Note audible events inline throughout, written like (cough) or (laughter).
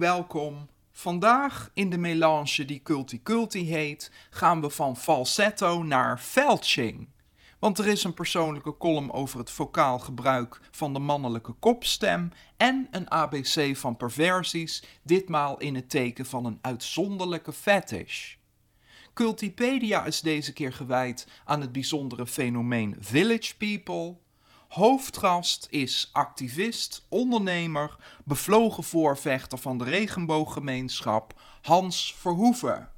welkom. Vandaag in de melange die Culti Culti heet, gaan we van falsetto naar felching. Want er is een persoonlijke column over het vocaal gebruik van de mannelijke kopstem en een ABC van perversies, ditmaal in het teken van een uitzonderlijke fetish. Cultipedia is deze keer gewijd aan het bijzondere fenomeen Village People. Hoofdgast is activist, ondernemer, bevlogen voorvechter van de regenbooggemeenschap Hans Verhoeven.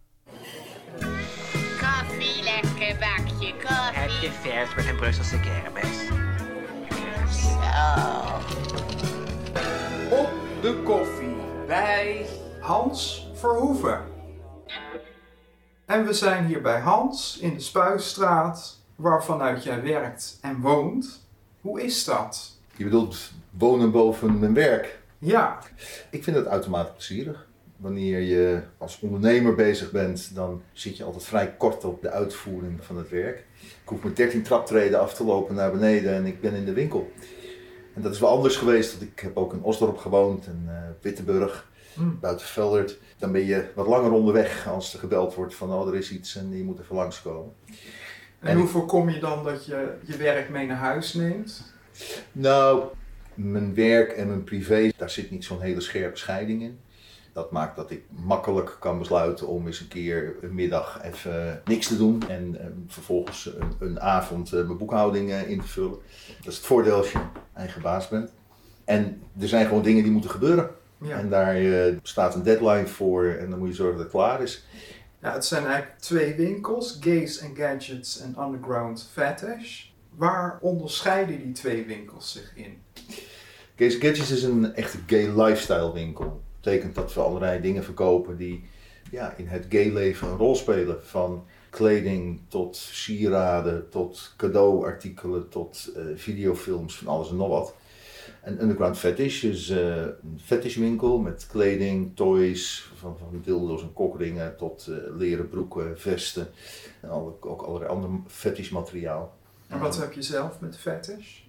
Koffie, lekker bakje Heb koffie. je vers met een Brusselse kermis? Zo. Op de koffie bij Hans Verhoeven. En we zijn hier bij Hans in de Spuistraat, waarvanuit jij werkt en woont. Hoe is dat? Je bedoelt wonen boven mijn werk. Ja, Ik vind het uitermate plezierig. Wanneer je als ondernemer bezig bent, dan zit je altijd vrij kort op de uitvoering van het werk. Ik hoef met 13 traptreden af te lopen naar beneden en ik ben in de winkel. En dat is wel anders geweest, want ik heb ook in Osdorp gewoond en eh, Wittenburg, Hmm. buiten Veldert. Dan ben je wat langer onderweg als er gebeld wordt van oh er is iets en je moet even langskomen. En hoe voorkom je dan dat je je werk mee naar huis neemt? Nou, mijn werk en mijn privé, daar zit niet zo'n hele scherpe scheiding in. Dat maakt dat ik makkelijk kan besluiten om eens een keer een middag even niks te doen en eh, vervolgens een, een avond eh, mijn boekhouding eh, in te vullen. Dat is het voordeel als je eigen baas bent. En er zijn gewoon dingen die moeten gebeuren. Ja. En daar eh, staat een deadline voor en dan moet je zorgen dat het klaar is. Ja, het zijn eigenlijk twee winkels, Gays and Gadgets en Underground Fetish. Waar onderscheiden die twee winkels zich in? Case Gadgets is een echte gay lifestyle winkel. Dat betekent dat we allerlei dingen verkopen die ja, in het gay leven een rol spelen. Van kleding tot sieraden, tot cadeauartikelen, tot eh, videofilms, van alles en nog wat. En Underground Fetish is eh, een fetishwinkel met kleding, toys, van, van dildo's en kokringen tot eh, leren broeken, vesten en alle, ook allerlei ander fetishmateriaal. En wat heb je zelf met fetish?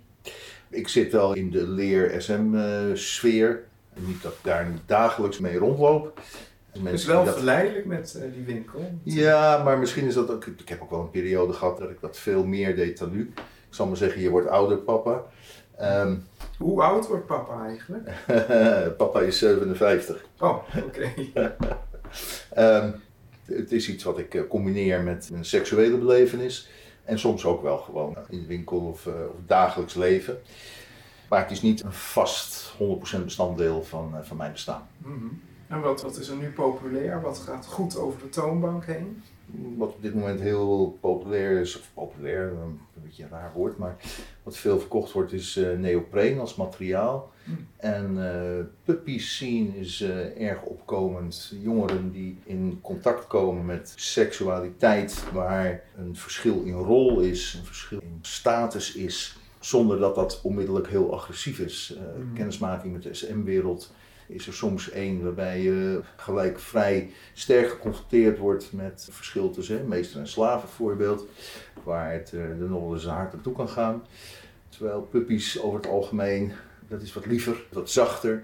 Ik zit wel in de leer-SM-sfeer. Niet dat ik daar dagelijks mee rondloop. Het is Mensen wel dat- verleidelijk met eh, die winkel. Ja, maar misschien is dat ook... Ik heb ook wel een periode gehad dat ik dat veel meer deed dan nu. Ik zal maar zeggen, je wordt ouder, papa. Ehm, Hoe oud wordt papa eigenlijk? (laughs) papa is 57. Oh, oké. (laughs) Ehm, het is iets wat ik eh, combineer met een seksuele belevenis. En soms ook wel gewoon in de winkel of, eh, of dagelijks leven. Maar het is niet een vast 100% bestanddeel van, eh, van mijn bestaan. Mhm. En wat, wat is er nu populair? Wat gaat goed over de toonbank heen? Wat op dit moment heel populair is, of populair, een beetje een raar woord, maar wat veel verkocht wordt is eh neopreen als materiaal. Hmm. En eh puppy scene is eh, erg opkomend. Jongeren die in contact komen met seksualiteit waar een verschil in rol is, een verschil in status is, zonder dat dat onmiddellijk heel agressief is. Hmm. Kennismaking met de SM-wereld is er soms één waarbij je gelijk vrij sterk geconfronteerd wordt met het verschil tussen hè, meester en slaven voorbeeld, waar het eh, er nog wel eens hard aan toe kan gaan. Terwijl puppies over het algemeen, dat is wat liever, wat zachter.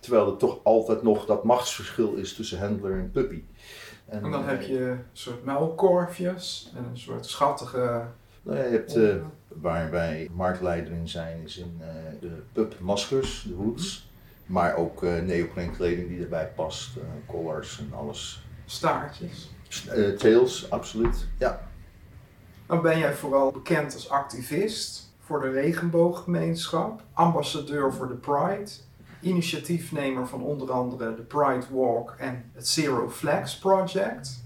Terwijl er toch altijd nog dat machtsverschil is tussen handler en puppy. En dan heb je een soort muilkorfjes en een soort schattige... Nou ja, je hebt, eh, waar wij marktleider in zijn, is in eh, de pubmaskers, de hoods. Maar ook neopreenkleding die erbij past, eh, collars en alles. staartjes. Eh, tails, absoluut. Ja, Dan ben jij vooral bekend als activist voor de regenbooggemeenschap, ambassadeur voor de Pride, initiatiefnemer van onder andere de Pride Walk en het Zero Flags Project.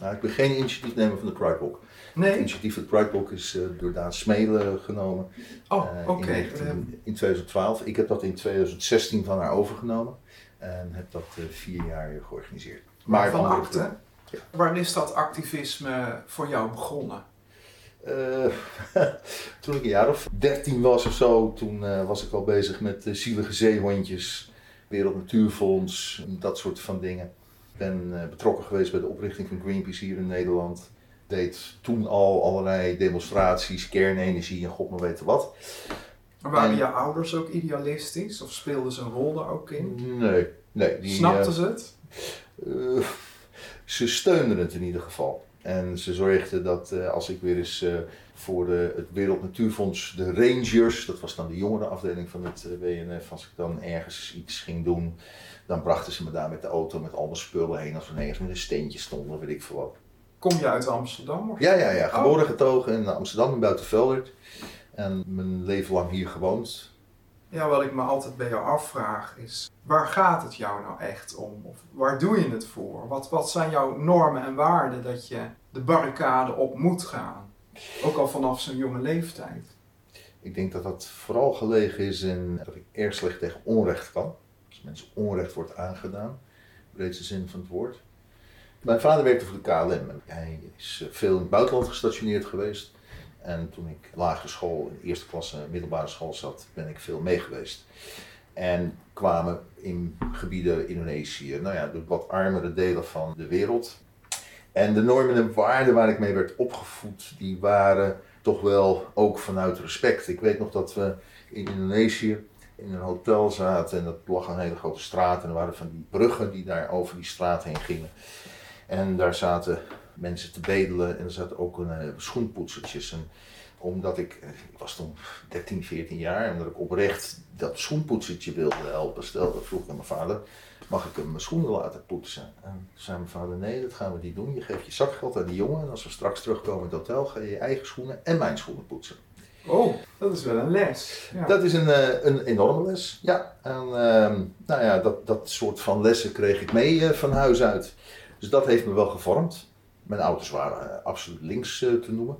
nou, ik ben geen initiatiefnemer van de Pride Walk. Het Nee? initiatief van de Pride Walk is eh, door Daan Smelen genomen Oh, eh, oké. in, 19 in 2012. Ik heb dat in 2016 van haar overgenomen en heb dat eh, vier jaar georganiseerd. Maar van andere- achter. Waar is dat activisme voor jou begonnen? (laughs) Toen ik een jaar of 13 was of zo, toen was ik al bezig met zielige zeehondjes, Wereld Natuurfonds, dat soort van dingen. Ik ben betrokken geweest bij de oprichting van Greenpeace hier in Nederland. Deed toen al allerlei demonstraties, kernenergie en god maar weten wat. Waren En- je ouders ook idealistisch? Of speelden ze een rol daar ook in? Nee, nee. Die, Snapten eh, ze het? Eh, ze steunden het in ieder geval. En ze zorgden dat eh, als ik weer eens voor de, het Wereld Natuurfonds, de Rangers, dat was dan de jongerenafdeling van het WNF, als ik dan ergens iets ging doen, dan brachten ze me daar met de auto met al mijn spullen heen. Als we ergens met een steentje stonden, weet ik veel wat. Kom je uit Amsterdam? Of? Ja, ja, ja. Geboren getogen in Amsterdam, in Buitenveldert. En mijn leven lang hier gewoond. Ja, wat ik me altijd bij jou afvraag is, waar gaat het jou nou echt om? Of waar doe je het voor? Wat, wat zijn jouw normen en waarden dat je de barricade op moet gaan? Ook al vanaf zo'n jonge leeftijd. Ik denk dat dat vooral gelegen is in dat ik erg slecht tegen onrecht kan. Als mensen onrecht wordt aangedaan, in de zin van het woord. Mijn vader werkte voor de KLM. Hij is eh, veel in het buitenland gestationeerd geweest. En toen ik lagere school, in eerste klasse middelbare school zat, ben ik veel mee geweest. En kwamen in gebieden Indonesië, nou ja, de wat armere delen van de wereld. En de normen en waarden waar ik mee werd opgevoed, die waren toch wel ook vanuit respect. Ik weet nog dat we in Indonesië in een hotel zaten en dat lag een hele grote straat en er waren van die bruggen die daar over die straat heen gingen. En daar zaten mensen te bedelen en er zaten ook een, eh, schoenpoetsertjes. En omdat ik, eh, ik was toen 13, 14 jaar, omdat ik oprecht dat schoenpoetsertje wilde helpen, stelde, vroeg ik aan mijn vader, mag ik hem mijn schoenen laten poetsen? En toen zei mijn vader, nee, dat gaan we niet doen. Je geeft je zakgeld aan die jongen en als we straks terugkomen in het hotel, ga je je eigen schoenen en mijn schoenen poetsen. Oh, dat is wel een les. Ja. Dat is een, eh, een enorme les, ja. En ehm, nou ja, dat, dat soort van lessen kreeg ik mee van huis uit. Dus dat heeft me wel gevormd. Mijn ouders waren eh, absoluut links eh, te noemen.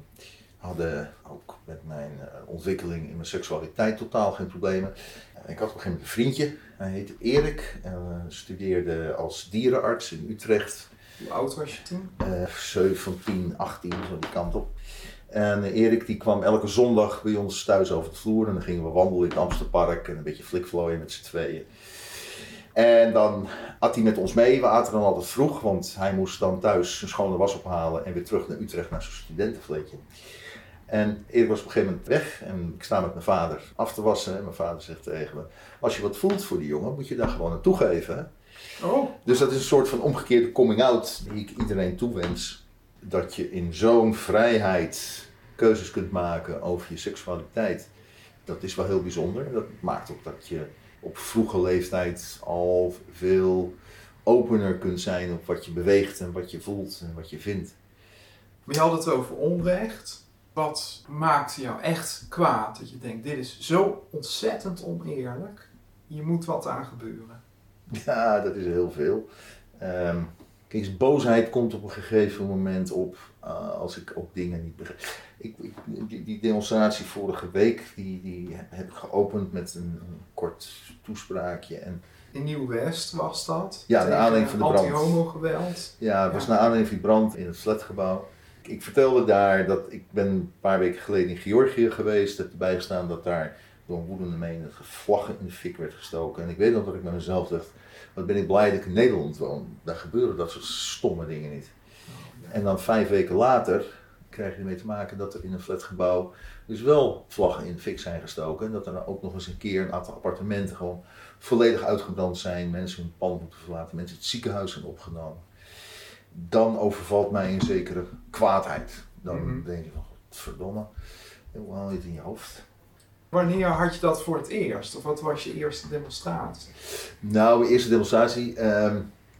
Hadden ook met mijn eh, ontwikkeling in mijn seksualiteit totaal geen problemen. Ik had op een gegeven moment een vriendje, hij heette Erik. En studeerde als dierenarts in Utrecht. Hoe oud was je toen? Eh 17, 18, zo die kant op. En Erik die kwam elke zondag bij ons thuis over de vloer. En dan gingen we wandelen in het Amsterpark en een beetje flikvlooien met z'n tweeën. En dan had hij met ons mee. We aten dan altijd vroeg, want hij moest dan thuis zijn schone was ophalen en weer terug naar Utrecht naar zijn studentenvleetje. En Erik was op een gegeven moment weg en ik sta met mijn vader af te wassen. En mijn vader zegt tegen me, als je wat voelt voor die jongen, moet je daar gewoon naartoe geven. Hè? Oh, Dus dat is een soort van omgekeerde coming-out die ik iedereen toewens. Dat je in zo'n vrijheid keuzes kunt maken over je seksualiteit. Dat is wel heel bijzonder. Dat maakt ook dat je op vroege leeftijd al veel opener kunt zijn op wat je beweegt en wat je voelt en wat je vindt. maar je had het over onrecht. Wat maakte jou echt kwaad? Dat je denkt, dit is zo ontzettend oneerlijk. Hier moet wat aan gebeuren. Ja, dat is heel veel. Ehm, kijk, boosheid komt op een gegeven moment op eh, als ik ook dingen niet begrijp. Ik, ik, die, die demonstratie vorige week, die, die heb ik geopend met een, een kort toespraakje. En In Nieuw-West was dat. Ja, naar aanleiding van de brand. Anti-homo-geweld. ja, het was Ja. naar aanleiding van die brand in het flatgebouw. Ik, ik vertelde daar dat ik ben een paar weken geleden in Georgië geweest. Heb erbij gestaan dat daar door een woedende menigte vlaggen in de fik werd gestoken. En ik weet nog dat ik bij mezelf dacht, wat ben ik blij dat ik in Nederland woon. Daar gebeuren dat soort stomme dingen niet. En dan vijf weken later krijg je ermee te maken dat er in een flatgebouw dus wel vlaggen in de fik zijn gestoken. En dat er ook nog eens een keer een aantal appartementen gewoon volledig uitgebrand zijn. Mensen hun pand moeten verlaten, mensen het ziekenhuis zijn opgenomen. Dan overvalt mij een zekere kwaadheid. Dan Mhm. denk je van, verdomme, hoe haal je het in je hoofd? Wanneer had je dat voor het eerst? Of wat was je eerste demonstratie? Nou, mijn eerste demonstratie, ehm,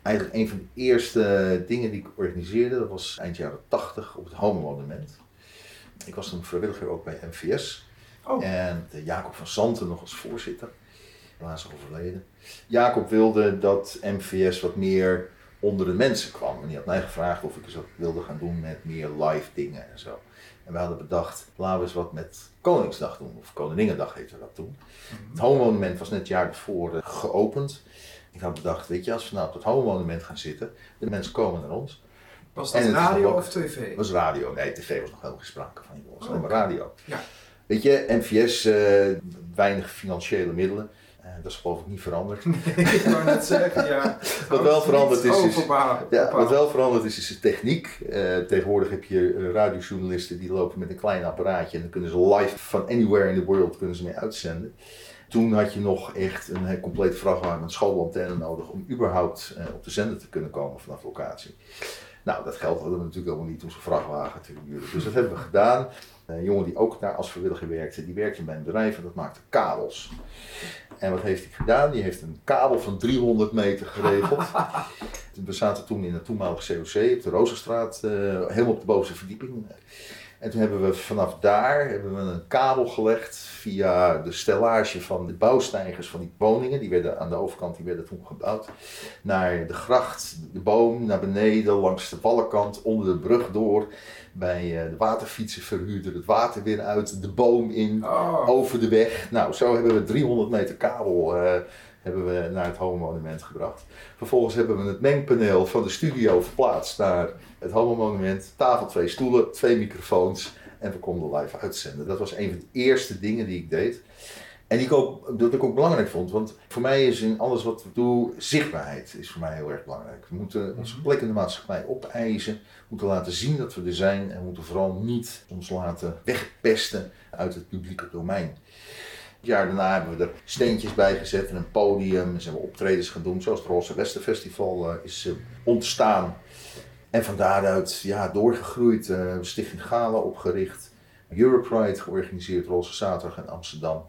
eigenlijk een van de eerste dingen die ik organiseerde, dat was eind jaren 80 op het Homo-monument. Ik was toen vrijwilliger ook bij MVS. Oh. En de Jacob van Santen nog als voorzitter. Helaas overleden. Jacob wilde dat MVS wat meer onder de mensen kwam. En die had mij gevraagd of ik eens wat wilde gaan doen met meer live dingen en zo. En we hadden bedacht, laten we eens wat met Koningsdag doen. Of Koninginnedag heette dat toen. Het Homo-monument was net het jaar ervoor eh, geopend. Ik had bedacht, weet je, als we nou op het Homo-monument gaan zitten, de mensen komen naar ons. Was dat radio of tv? Het was radio. Nee, tv was nog helemaal geen sprake van. Het was alleen maar Oké. radio. Ja. Weet je, NVS, eh, weinig financiële middelen. Eh, dat is geloof ik niet veranderd. (laughs) ik wou net zeggen, ja. (laughs) Wat wel veranderd is, is- Ja, wat wel veranderd is, is de techniek. Eh, tegenwoordig heb je radiojournalisten die lopen met een klein apparaatje en dan kunnen ze live van anywhere in the world kunnen ze mee uitzenden. Toen had je nog echt een heel compleet vrachtwagen met schoolantenne nodig om überhaupt eh, op de zender te kunnen komen vanaf locatie. Nou, dat geld hadden we natuurlijk helemaal niet om zo'n vrachtwagen te huren. Dus dat hebben we gedaan. Een jongen die ook daar als vrijwilliger werkte, die werkte bij een bedrijf en dat maakte kabels. En wat heeft hij gedaan? Die heeft een kabel van 300 meter geregeld. We zaten toen in het toenmalige COC op de Rozenstraat, eh, helemaal op de bovenste verdieping. En toen hebben we vanaf daar hebben we een kabel gelegd via de stellage van de bouwstijgers van die woningen. Die werden aan de overkant die werden toen gebouwd. Naar de gracht, de boom, naar beneden, langs de wallenkant, onder de brug door. Bij eh, de waterfietsenverhuurder het water weer uit, de boom in Oh, over de weg. Nou, zo hebben we 300 meter kabel eh, hebben we naar het Homo-monument gebracht. Vervolgens hebben we het mengpaneel van de studio verplaatst naar het Homo-monument. Tafel, twee stoelen, twee microfoons en we konden live uitzenden. Dat was een van de eerste dingen die ik deed. En die ik ook, dat ik ook belangrijk vond, want voor mij is in alles wat we doen, zichtbaarheid is voor mij heel erg belangrijk. We moeten onze plek in de maatschappij opeisen, we moeten laten zien dat we er zijn en we moeten vooral niet ons laten wegpesten uit het publieke domein. Het jaar daarna hebben we er steentjes bij gezet en een podium en zijn we optredens gaan doen, zoals het Roze Westenfestival eh, is eh, ontstaan. En van daaruit ja, doorgegroeid, eh, Stichting Gala opgericht, Europride georganiseerd, Roze Zaterdag in Amsterdam.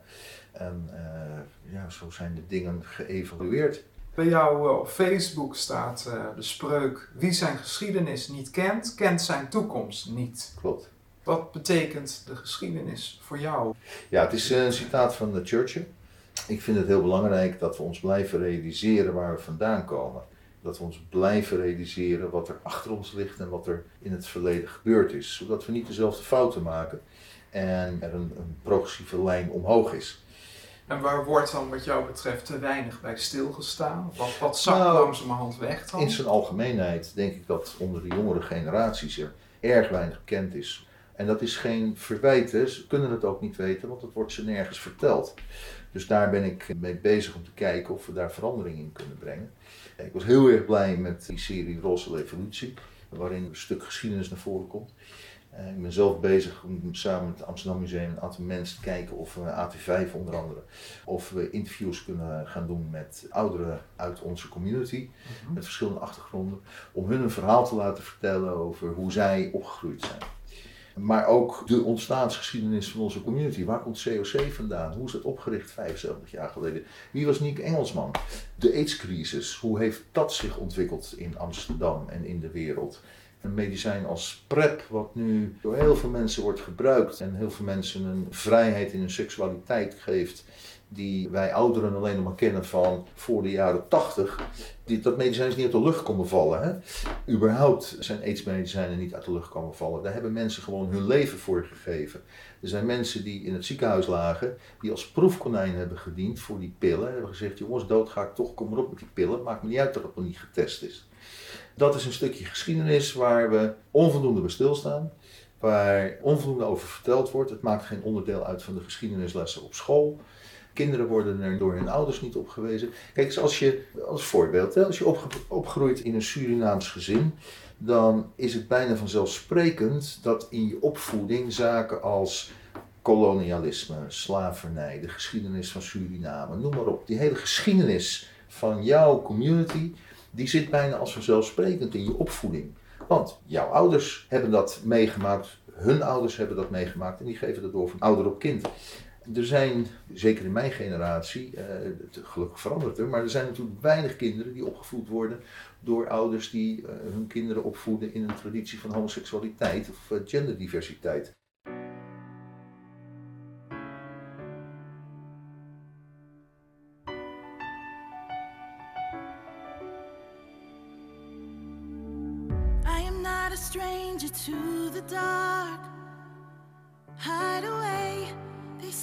En eh, ja, zo zijn de dingen geëvalueerd. bij jou eh, op Facebook staat de spreuk: Wie zijn geschiedenis niet kent, kent zijn toekomst niet. Klopt. Wat betekent de geschiedenis voor jou? Ja, het is een citaat van de Churchill. Ik vind het heel belangrijk dat we ons blijven realiseren waar we vandaan komen. Dat we ons blijven realiseren wat er achter ons ligt en wat er in het verleden gebeurd is. Zodat we niet dezelfde fouten maken en er een, een progressieve lijn omhoog is. En waar wordt dan wat jou betreft te weinig bij stilgestaan? Wat, wat zakt Nou, langzamerhand weg dan? In zijn algemeenheid denk ik dat onder de jongere generaties er erg weinig bekend is. En dat is geen verwijt, hè. ze kunnen het ook niet weten, want het wordt ze nergens verteld. Dus daar ben ik mee bezig om te kijken of we daar verandering in kunnen brengen. Ik was heel erg blij met die serie Rosse Revolutie, waarin een stuk geschiedenis naar voren komt. Eh, Ik ben zelf bezig om samen met het Amsterdam Museum een aantal mensen te kijken of we AT5 onder andere, of we interviews kunnen gaan doen met ouderen uit onze community Mhm. met verschillende achtergronden, om hun een verhaal te laten vertellen over hoe zij opgegroeid zijn. Maar ook de ontstaansgeschiedenis van onze community. Waar komt COC vandaan? Hoe is het opgericht 75 jaar geleden? Wie was Niek Engelsman? De AIDS-crisis, hoe heeft dat zich ontwikkeld in Amsterdam en in de wereld? Een medicijn als PrEP, wat nu door heel veel mensen wordt gebruikt en heel veel mensen een vrijheid in hun seksualiteit geeft, die wij ouderen alleen nog maar kennen van voor de jaren 80. Die, dat medicijn is niet uit de lucht komen vallen. Hè? Überhaupt zijn aidsmedicijnen niet uit de lucht komen vallen. Daar hebben mensen gewoon hun leven voor gegeven. Er zijn mensen die in het ziekenhuis lagen, die als proefkonijn hebben gediend voor die pillen. En hebben gezegd, jongens, dood ga ik toch, kom maar op met die pillen. Maakt me niet uit dat het nog niet getest is. Dat is een stukje geschiedenis waar we onvoldoende bij stilstaan. Waar onvoldoende over verteld wordt. Het maakt geen onderdeel uit van de geschiedenislessen op school. Kinderen worden er door hun ouders niet op gewezen. Kijk eens, als je, als voorbeeld, hè, als je opge- opgroeit in een Surinaams gezin, dan is het bijna vanzelfsprekend dat in je opvoeding zaken als kolonialisme, slavernij, de geschiedenis van Suriname, noem maar op. Die hele geschiedenis van jouw community, die zit bijna als vanzelfsprekend in je opvoeding. Want jouw ouders hebben dat meegemaakt, hun ouders hebben dat meegemaakt en die geven dat door van ouder op kind. Er zijn, zeker in mijn generatie, eh, gelukkig verandert er, maar er zijn natuurlijk weinig kinderen die opgevoed worden door ouders die eh, hun kinderen opvoeden in een traditie van homoseksualiteit of eh, genderdiversiteit. I am not a stranger to the dark.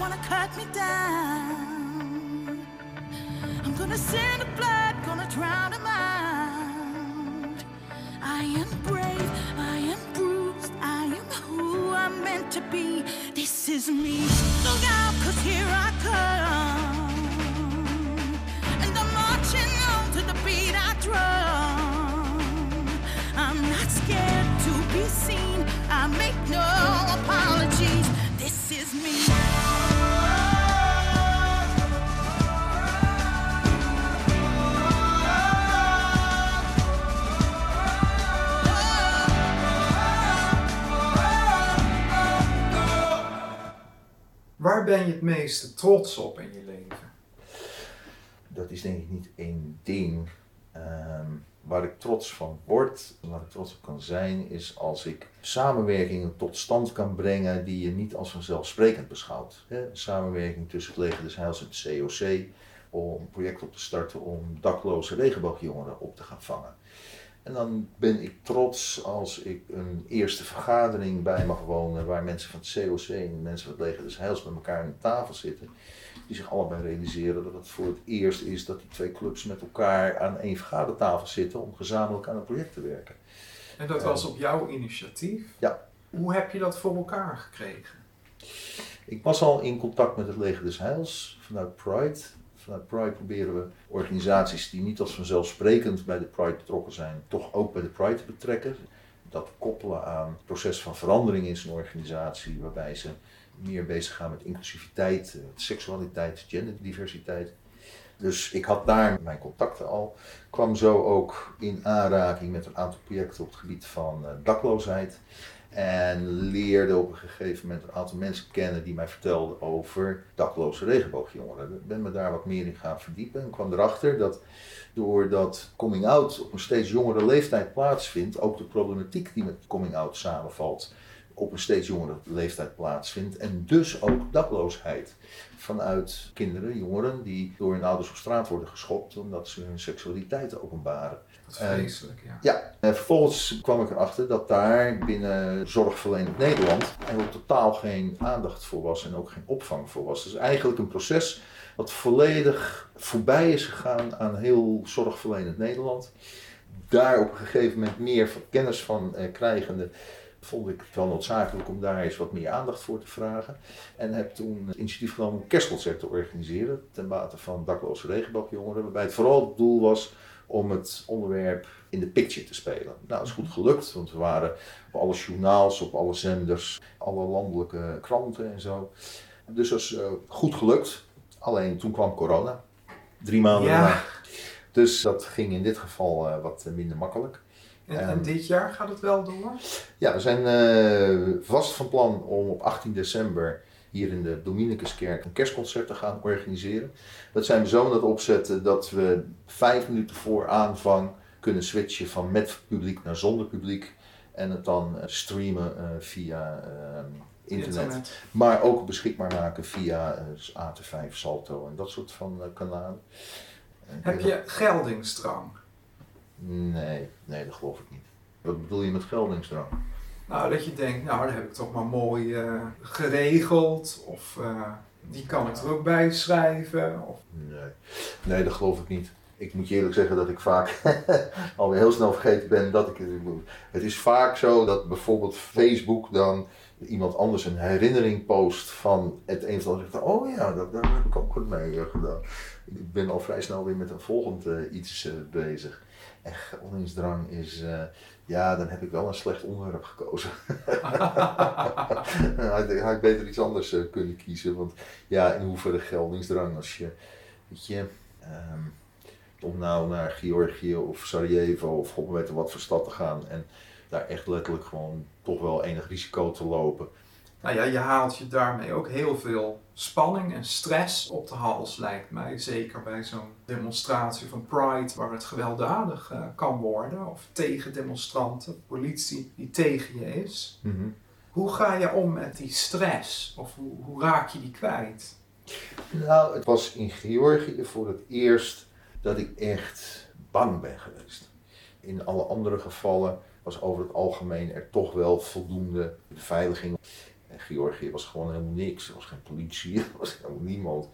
Wanna cut me down, I'm gonna send the blood, gonna drown them out. I am brave, I am bruised, I am who I'm meant to be. This is me. Look out, cause here I come. And I'm marching on to the beat I drum. I'm not scared to be seen. I make no Waar ben je het meeste trots op in je leven? Dat is denk ik niet één ding. Ehm, waar ik trots van word, waar ik trots op kan zijn, is als ik samenwerkingen tot stand kan brengen die je niet als vanzelfsprekend beschouwt. Samenwerking tussen het Leger des en het COC om een project op te starten om dakloze regenboogjongeren op te gaan vangen. En dan ben ik trots als ik een eerste vergadering bij mag wonen waar mensen van het COC en mensen van het Leger des Heils met elkaar aan de tafel zitten. Die zich allebei realiseren dat het voor het eerst is dat die twee clubs met elkaar aan één vergadertafel zitten om gezamenlijk aan een project te werken. En dat was op jouw initiatief? Ja. Hoe heb je dat voor elkaar gekregen? Ik was al in contact met het Leger des Heils vanuit Pride. Vanuit Pride proberen we organisaties die niet als vanzelfsprekend bij de Pride betrokken zijn, toch ook bij de Pride te betrekken. Dat koppelen aan het proces van verandering in zo'n organisatie, waarbij ze meer bezig gaan met inclusiviteit, eh, seksualiteit, genderdiversiteit. Dus ik had daar mijn contacten al. Kwam zo ook in aanraking met een aantal projecten op het gebied van eh, dakloosheid. En leerde op een gegeven moment een aantal mensen kennen die mij vertelden over dakloze regenboogjongeren. Ik ben me daar wat meer in gaan verdiepen en kwam erachter dat doordat coming out op een steeds jongere leeftijd plaatsvindt, ook de problematiek die met coming out samenvalt, op een steeds jongere leeftijd plaatsvindt. En dus ook dakloosheid vanuit kinderen, jongeren die door hun ouders op straat worden geschopt omdat ze hun seksualiteit openbaren. Wat En- vreselijk, ja. Ja, en vervolgens kwam ik erachter dat daar binnen zorgverlenend Nederland eigenlijk totaal geen aandacht voor was en ook geen opvang voor was. Dus eigenlijk een proces wat volledig voorbij is gegaan aan heel zorgverlenend Nederland. Daar op een gegeven moment meer kennis van eh, krijgende vond ik het wel noodzakelijk om daar eens wat meer aandacht voor te vragen. En heb toen het initiatief genomen om een kerstconcert te organiseren ten bate van dakloze regenboogjongeren. Waarbij het vooral het doel was om het onderwerp in de picture te spelen. Nou, dat is goed gelukt, want we waren op alle journaals, op alle zenders, alle landelijke kranten en zo. Dus dat is eh, goed gelukt. Alleen toen kwam corona. Drie maanden Ja. daarna. Dus dat ging in dit geval eh, wat minder makkelijk. En, en Ehm, dit jaar gaat het wel door? Ja, we zijn eh, vast van plan om op 18 december hier in de Dominicuskerk een kerstconcert te gaan organiseren. Dat zijn we zo aan het opzetten dat we vijf minuten voor aanvang kunnen switchen van met publiek naar zonder publiek. En het dan eh, streamen eh, via internet. Maar ook beschikbaar maken via eh, AT5, Salto en dat soort van kanalen. Heb je geldingsdrang? Nee, nee, dat geloof ik niet. Wat bedoel je met geldingsdrang? Nou, dat je denkt, nou, dat heb ik toch maar mooi eh, geregeld. Of eh, die kan ik er ook bij schrijven. Of, Nee. nee, dat geloof ik niet. Ik moet je eerlijk zeggen dat ik vaak (laughs) alweer heel snel vergeten ben dat ik het moet. Het is vaak zo dat bijvoorbeeld Facebook dan iemand anders een herinnering post van het een of ander. Oh ja, dat, daar heb ik ook wat mee eh, gedaan. Ik ben al vrij snel weer met een volgend eh, iets eh, bezig. En geldingsdrang is, ja, dan heb ik wel een slecht onderwerp gekozen. (laughs) had, ik beter iets anders kunnen kiezen. Want ja, in hoeverre geldingsdrang als je, weet je, ehm, om nou naar Georgië of Sarajevo of god weet wat voor stad te gaan en daar echt letterlijk gewoon toch wel enig risico te lopen. Nou ja, je haalt je daarmee ook heel veel spanning en stress op de hals, lijkt mij. Zeker bij zo'n demonstratie van Pride, waar het gewelddadig eh, kan worden. Of tegen demonstranten, politie die tegen je is. Hoe ga je om met die stress? Of hoe, hoe raak je die kwijt? Nou, het was in Georgië voor het eerst dat ik echt bang ben geweest. In alle andere gevallen was over het algemeen er toch wel voldoende beveiliging. En Georgië was gewoon helemaal niks. Er was geen politie, (laughs) er was helemaal niemand.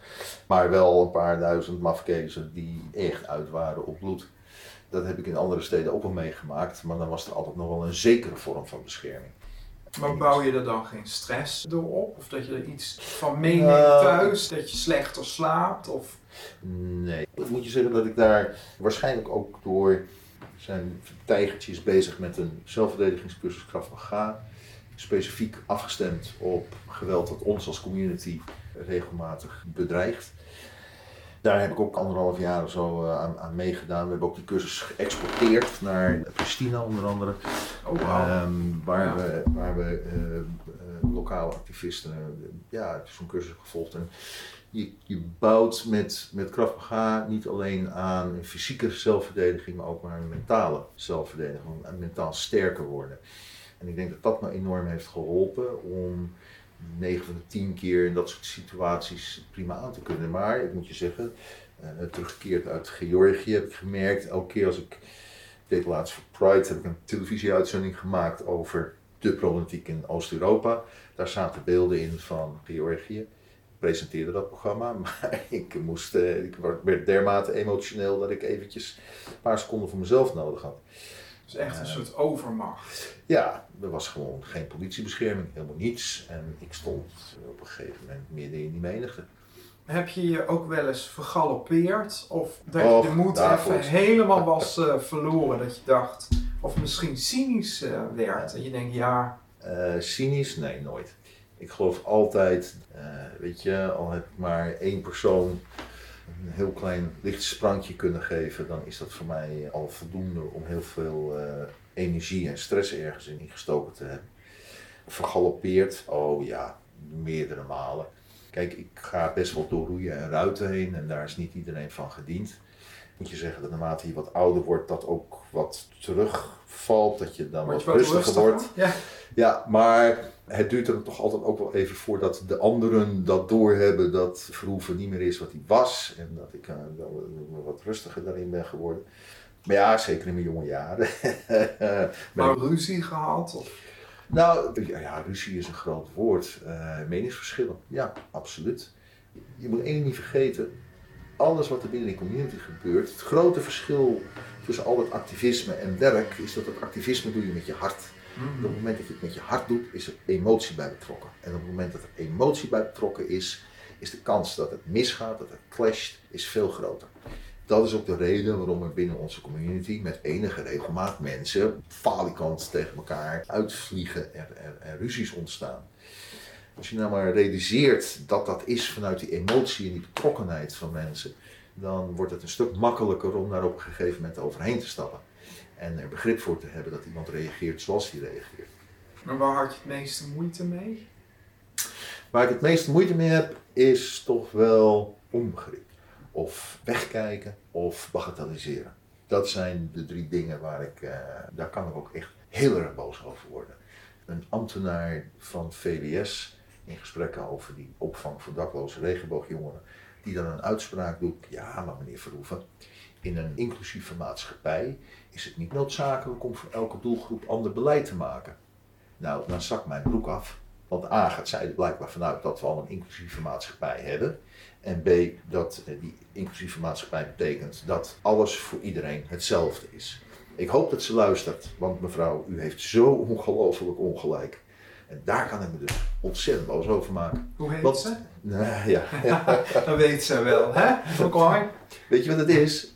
Maar wel een paar duizend mafkezen die echt uit waren op bloed. Dat heb ik in andere steden ook wel meegemaakt, maar dan was er altijd nog wel een zekere vorm van bescherming. Maar bouw je er dan geen stress door op? Of dat je er iets van meeneemt Nou. thuis? Dat je slechter slaapt? Of... Nee. Ik moet je zeggen dat ik daar waarschijnlijk ook door zijn tijgertjes bezig met een zelfverdedigingscursus Krav Maga. Specifiek afgestemd op geweld dat ons als community regelmatig bedreigt. Daar heb ik ook anderhalf jaar of zo eh, aan, aan meegedaan. We hebben ook die cursus geëxporteerd naar Pristina onder andere. Oh, wauw. Ehm, waar, Ja. we, waar we eh, lokale activisten eh, ja, zo'n cursus gevolgd. En je, je bouwt met, met Krav Maga niet alleen aan een fysieke zelfverdediging, maar ook aan een mentale zelfverdediging. En mentaal sterker worden. En ik denk dat dat me enorm heeft geholpen om 9 van de 10 keer in dat soort situaties prima aan te kunnen. Maar ik moet je zeggen, eh, teruggekeerd uit Georgië heb ik gemerkt, elke keer als ik ik deed laatst voor Pride, heb ik een televisieuitzending gemaakt over de problematiek in Oost-Europa. Daar zaten beelden in van Georgië. Ik presenteerde dat programma, (laughs) maar ik, moest, eh, ik werd dermate emotioneel dat ik eventjes een paar seconden voor mezelf nodig had. Dus echt een soort overmacht. Ja, er was gewoon geen politiebescherming, helemaal niets. En ik stond op een gegeven moment midden in die menigte. Heb je je ook wel eens vergalopeerd? Of dat Och, je de moed even helemaal was eh, verloren? Dat je dacht, of misschien cynisch eh, werd. En je denkt, ja, Eh, cynisch? Nee, nooit. Ik geloof altijd, weet je, al heb ik maar één persoon een heel klein licht sprankje kunnen geven, dan is dat voor mij al voldoende om heel veel energie en stress ergens in gestoken te hebben. Vergalopeerd? Oh ja, meerdere malen. Kijk, ik ga best wel door roeien en ruiten heen en daar is niet iedereen van gediend. Moet je zeggen dat naarmate je wat ouder wordt, dat ook wat terugvalt, dat je dan word wat je rustiger wordt. Ja. Ja, maar het duurt er toch altijd ook wel even voordat de anderen dat doorhebben dat Verhoeven niet meer is wat hij was. En dat ik wel wat rustiger daarin ben geworden. Maar ja, zeker in mijn jonge jaren. (laughs) Maar ruzie gehad? Of... nou, ja, ruzie is een groot woord. Eh, meningsverschillen, ja, absoluut. Je moet één ding niet vergeten. Alles wat er binnen de community gebeurt, het grote verschil tussen al het activisme en werk, is dat het activisme doe je met je hart. En op het moment dat je het met je hart doet, is er emotie bij betrokken. En op het moment dat er emotie bij betrokken is, is de kans dat het misgaat, dat het clasht, is veel groter. Dat is ook de reden waarom er binnen onze community met enige regelmaat mensen falikant tegen elkaar uitvliegen en, en, en ruzies ontstaan. Als je nou maar realiseert dat dat is vanuit die emotie en die betrokkenheid van mensen, dan wordt het een stuk makkelijker om daar op een gegeven moment overheen te stappen. En er begrip voor te hebben dat iemand reageert zoals hij reageert. Maar waar had je het meeste moeite mee? Waar ik het meeste moeite mee heb, is toch wel onbegrip. Of wegkijken of bagatelliseren. Dat zijn de drie dingen waar ik, eh, daar kan ik ook echt heel erg boos over worden. Een ambtenaar van VWS in gesprekken over die opvang voor dakloze regenboogjongeren, die dan een uitspraak doet, ja maar meneer Verhoeven, in een inclusieve maatschappij is het niet noodzakelijk om voor elke doelgroep ander beleid te maken. Nou, dan zakt mijn broek af. Want A gaat zij blijkbaar vanuit dat we al een inclusieve maatschappij hebben. En B, dat eh, die inclusieve maatschappij betekent dat alles voor iedereen hetzelfde is. Ik hoop dat ze luistert, want mevrouw, u heeft zo ongelooflijk ongelijk. En daar kan ik me dus ontzettend boos over maken. Hoe heet Want- ze? Nou, ja. (laughs) Dat weet ze wel, hè? Weet je wat het is?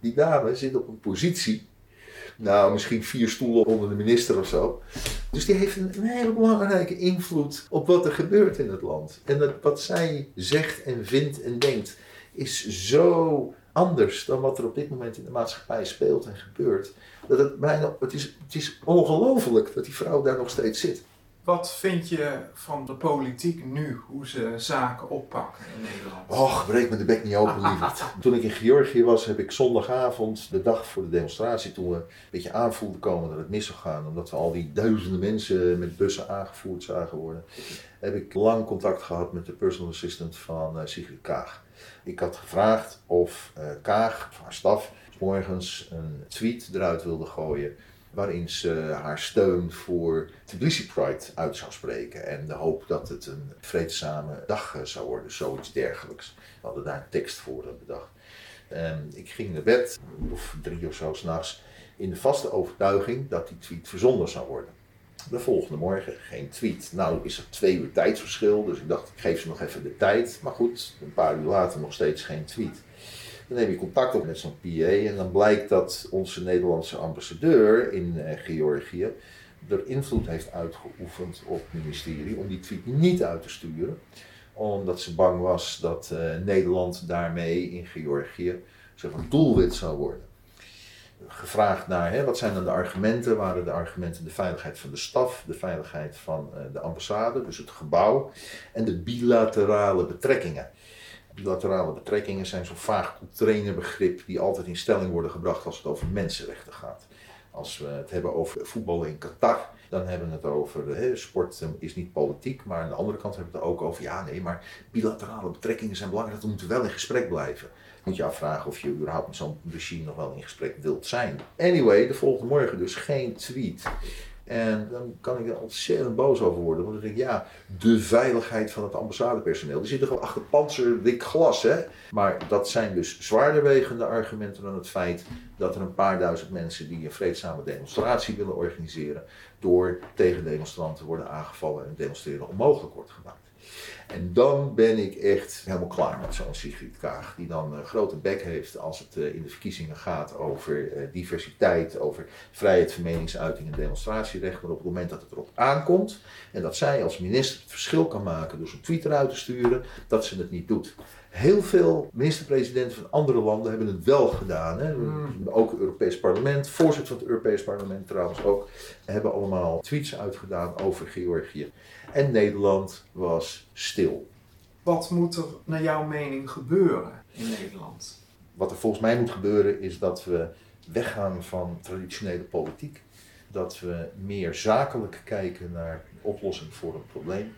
Die dame zit op een positie. Nou, misschien vier stoelen onder de minister of zo. Dus die heeft een, hele belangrijke invloed op wat er gebeurt in het land. En dat, wat zij zegt en vindt en denkt, is zo anders dan wat er op dit moment in de maatschappij speelt en gebeurt. Dat het, bijna, het is, het is ongelooflijk dat die vrouw daar nog steeds zit. Wat vind je van de politiek nu, hoe ze zaken oppakken in Nederland? Och, breek me de bek niet open, lieverd. (laughs) Toen ik in Georgië was, heb ik zondagavond, de dag voor de demonstratie, toen we een beetje aanvoelden komen dat het mis zou gaan, omdat we al die duizenden mensen met bussen aangevoerd zagen worden, heb ik lang contact gehad met de personal assistant van eh, Sigrid Kaag. Ik had gevraagd of eh, Kaag, of haar staf, 's morgens een tweet eruit wilde gooien waarin ze haar steun voor Tbilisi Pride uit zou spreken. En de hoop dat het een vreedzame dag eh, zou worden, zoiets dergelijks. We hadden daar een tekst voor bedacht. En ik ging naar bed, of drie of zo s'nachts, in de vaste overtuiging dat die tweet verzonden zou worden. De volgende morgen geen tweet. Nou is er twee uur tijdsverschil, dus ik dacht ik geef ze nog even de tijd. Maar goed, een paar uur later nog steeds geen tweet. Dan neem je contact op met zo'n PA en dan blijkt dat onze Nederlandse ambassadeur in eh, Georgië er invloed heeft uitgeoefend op het ministerie om die tweet niet uit te sturen. Omdat ze bang was dat eh, Nederland daarmee in Georgië zeg maar, doelwit zou worden. Gevraagd naar hè, wat zijn dan de argumenten, waren de argumenten de veiligheid van de staf, de veiligheid van eh, de ambassade, dus het gebouw, en de bilaterale betrekkingen. Bilaterale betrekkingen zijn zo'n vaag trainerbegrip die altijd in stelling worden gebracht als het over mensenrechten gaat. Als we het hebben over voetballen in Qatar, dan hebben we het over sport is niet politiek, maar aan de andere kant hebben we het ook over ja, nee, maar bilaterale betrekkingen zijn belangrijk, we moeten wel in gesprek blijven. Moet je afvragen of je überhaupt met zo'n regime nog wel in gesprek wilt zijn. Anyway, de volgende morgen dus geen tweet. En dan kan ik er ontzettend boos over worden. Want dan denk ik, ja, de veiligheid van het ambassadepersoneel. Die zitten gewoon achter panzerdik glas, hè. Maar dat zijn dus zwaarder wegende argumenten dan het feit dat er een paar duizend mensen die een vreedzame demonstratie willen organiseren, door tegendemonstranten worden aangevallen en demonstreren onmogelijk wordt gemaakt. En dan ben ik echt helemaal klaar met zo'n Sigrid Kaag. Die dan een grote bek heeft als het eh, in de verkiezingen gaat over eh, diversiteit, over vrijheid van meningsuiting en demonstratierecht. Maar op het moment dat het erop aankomt en dat zij als minister het verschil kan maken door zo'n tweet eruit te sturen, dat ze het niet doet. Heel veel minister-presidenten van andere landen hebben het wel gedaan. Hè. Ook het Europees Parlement, voorzitter van het Europees Parlement trouwens ook, hebben allemaal tweets uitgedaan over Georgië. En Nederland was stil. Wat moet er naar jouw mening gebeuren in Nederland? Wat er volgens mij moet gebeuren is dat we weggaan van traditionele politiek. Dat we meer zakelijk kijken naar de oplossing voor een probleem.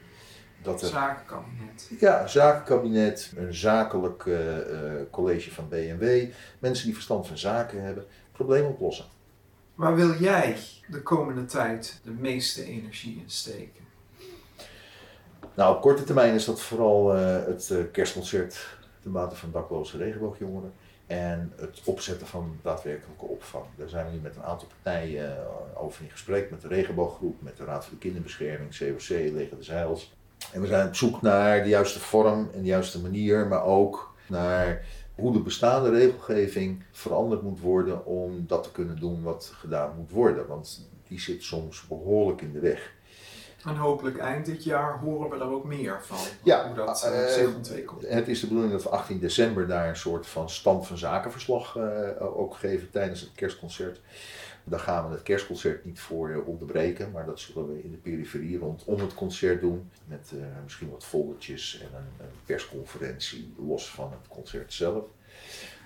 Dat er Zakenkabinet. Ja, een zakenkabinet, een zakelijk eh, eh, college van BMW, mensen die verstand van zaken hebben, probleem oplossen. Waar wil jij de komende tijd de meeste energie in steken? Nou, op korte termijn is dat vooral eh, het kerstconcert ten bate van dakloze regenboogjongeren en het opzetten van daadwerkelijke opvang. Daar zijn we nu met een aantal partijen over in gesprek, met de regenbooggroep, met de Raad voor de Kinderbescherming, COC, Leger de Zeils. En we zijn op zoek naar de juiste vorm en de juiste manier, maar ook naar hoe de bestaande regelgeving veranderd moet worden om dat te kunnen doen wat gedaan moet worden. Want die zit soms behoorlijk in de weg. En hopelijk eind dit jaar horen we er ook meer van. Ja, hoe dat eh, zich ontwikkelt. Het is de bedoeling dat we 18 december daar een soort van stand van zakenverslag eh, ook geven tijdens het kerstconcert. Daar gaan we het kerstconcert niet voor onderbreken, maar dat zullen we in de periferie rondom het concert doen. Met eh, misschien wat foldertjes en een, een persconferentie los van het concert zelf.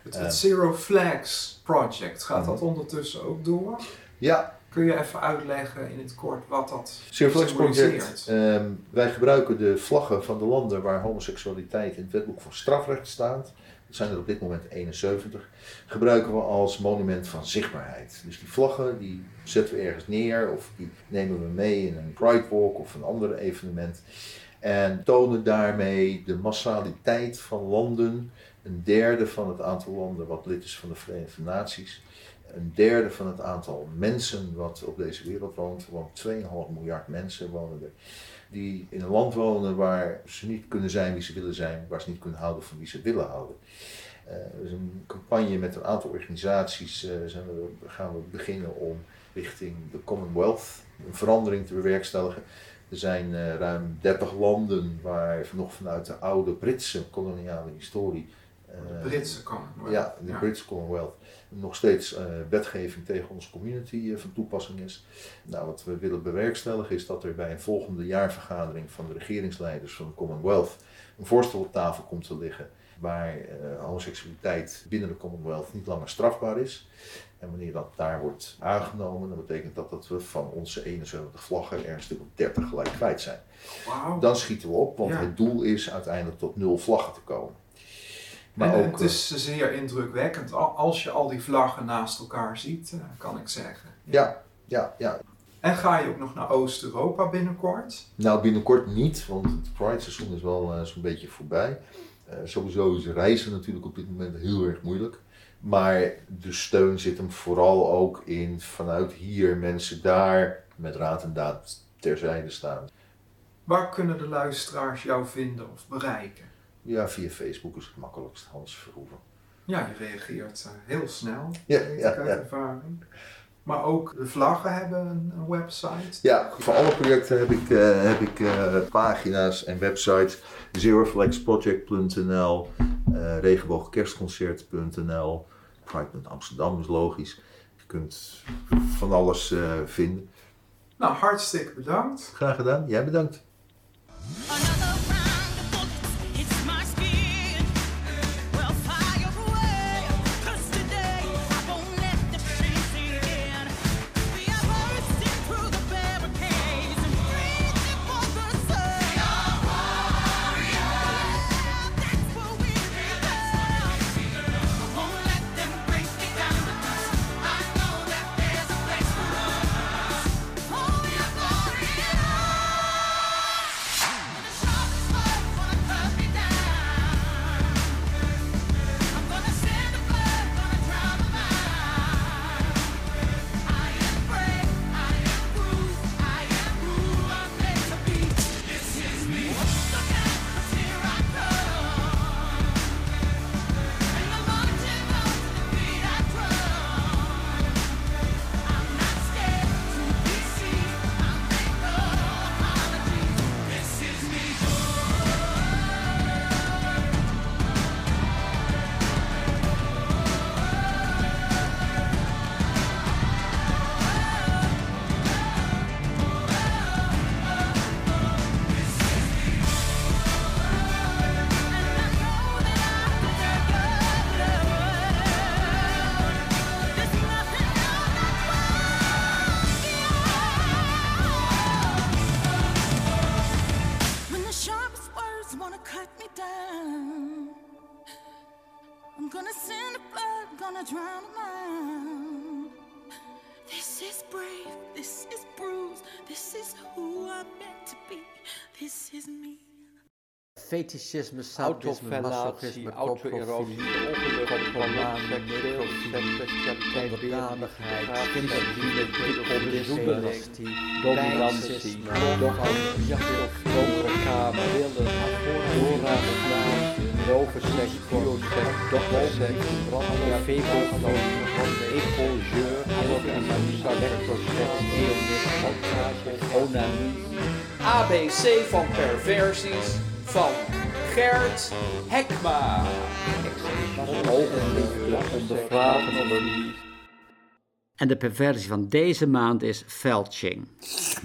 Het, eh, het Zero Flags Project, gaat dat Mhm. ondertussen ook door? Ja, Kun je even uitleggen in het kort wat dat Zero Flags Project. ehm, wij gebruiken de vlaggen van de landen waar homoseksualiteit in het wetboek van strafrecht staat. Dat zijn er op dit moment 71. Gebruiken we als monument van zichtbaarheid. Dus die vlaggen die zetten we ergens neer of die nemen we mee in een Pride Walk of een ander evenement. En tonen daarmee de massaliteit van landen. Een derde van het aantal landen wat lid is van de Verenigde Naties. Een derde van het aantal mensen wat op deze wereld woont. Want 2,5 miljard mensen wonen er. Die in een land wonen waar ze niet kunnen zijn wie ze willen zijn. Waar ze niet kunnen houden van wie ze willen houden. Er is een campagne met een aantal organisaties. eh, zijn we, gaan we beginnen om richting de Commonwealth een verandering te bewerkstelligen. Er zijn eh, ruim 30 landen waar nog vanuit de oude Britse koloniale historie Eh, Britse Commonwealth. ja, de Britse Commonwealth nog steeds eh, wetgeving tegen onze community eh, van toepassing is. Nou, wat we willen bewerkstelligen is dat er bij een volgende jaarvergadering van de regeringsleiders van de Commonwealth een voorstel op tafel komt te liggen waar eh, homoseksualiteit binnen de Commonwealth niet langer strafbaar is. En wanneer dat daar wordt aangenomen, dan betekent dat dat we van onze 71 vlaggen er een stuk of 30 gelijk kwijt zijn. Dan schieten we op, want Ja. het doel is uiteindelijk tot nul vlaggen te komen. Maar en ook, het is zeer indrukwekkend al- als je al die vlaggen naast elkaar ziet, eh, kan ik zeggen. ja, ja, ja, En ga je ook nog naar Oost-Europa binnenkort? Nou, binnenkort niet, want het Pride-seizoen is wel eh, zo'n beetje voorbij. Eh, sowieso is reizen natuurlijk op dit moment heel erg moeilijk. Maar de steun zit hem vooral ook in vanuit hier mensen daar met raad en daad terzijde staan. Waar kunnen de luisteraars jou vinden of bereiken? Ja, via Facebook is het makkelijkst, Hans Verhoeven. Ja, je reageert eh, heel snel, Ja, weet ja, ik uit ja. ervaring. Maar ook de vlaggen hebben een, een website. Ja, voor alle projecten heb ik, eh, heb ik eh, pagina's en websites. Zeroflexproject.nl, eh regenboogkerstconcert.nl, Pride.amsterdam is logisch. Je kunt van alles eh, vinden. Nou, hartstikke bedankt. Graag gedaan, jij bedankt. Fetischisme, sadisme, masochisme, auto-erosie, onderdanigheid, kinderdienen, dysonantie, dominantie, pijncisme, dominantie, donkere kamer, willen, doorraadslaafje, rovenseks, bioseks, dokterseks, febofobie, epongeur, orgasmie, electroseks, eonisme, massage, onanie, ABC van perversies van Gert Hekma. En de perversie van deze maand is felching.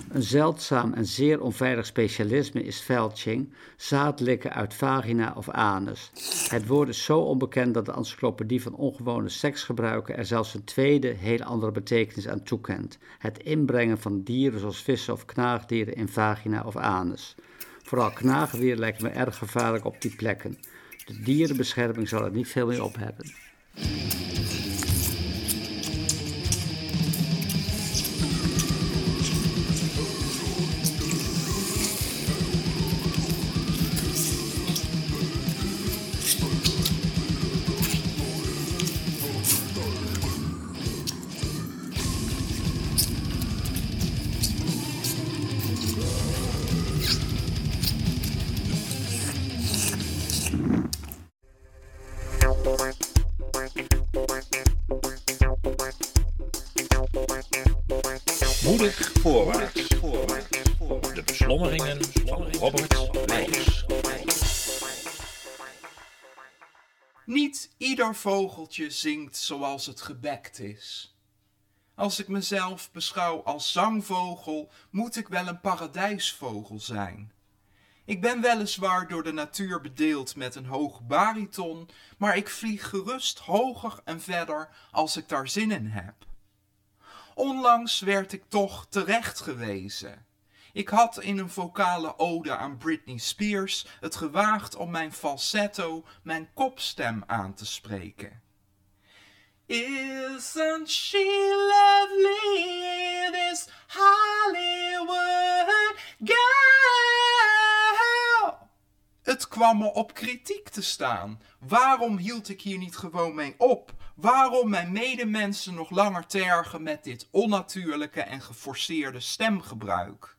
Een zeldzaam en zeer onveilig specialisme is felching, zaadlikken uit vagina of anus. Het woord is zo onbekend dat de encyclopedie van ongewone seksgebruiken er zelfs een tweede, heel andere betekenis aan toekent. Het inbrengen van dieren zoals vissen of knaagdieren in vagina of anus. Vooral knaagdieren lijken me erg gevaarlijk op die plekken. De dierenbescherming zal er niet veel mee op hebben. Zingt zoals het gebekt is. Als ik mezelf beschouw als zangvogel, moet ik wel een paradijsvogel zijn. Ik ben weliswaar door de natuur bedeeld met een hoog bariton, maar ik vlieg gerust hoger en verder als ik daar zin in heb. Onlangs werd ik toch terecht gewezen. Ik had in een vocale ode aan Britney Spears het gewaagd om mijn falsetto, mijn kopstem aan te spreken. Isn't she lovely, this Hollywood girl? Het kwam me op kritiek te staan. Waarom hield ik hier niet gewoon mee op? Waarom mijn medemensen nog langer tergen met dit onnatuurlijke en geforceerde stemgebruik?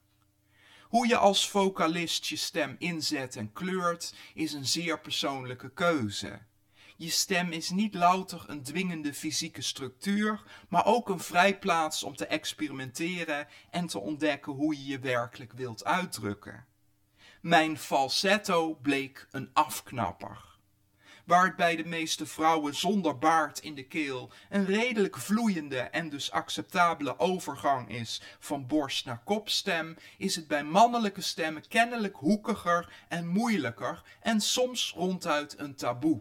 Hoe je als vocalist je stem inzet en kleurt is een zeer persoonlijke keuze. Je stem is niet louter een dwingende fysieke structuur, maar ook een vrijplaats om te experimenteren en te ontdekken hoe je je werkelijk wilt uitdrukken. Mijn falsetto bleek een afknapper. Waar het bij de meeste vrouwen zonder baard in de keel een redelijk vloeiende en dus acceptabele overgang is van borst naar kopstem, is het bij mannelijke stemmen kennelijk hoekiger en moeilijker en soms ronduit een taboe.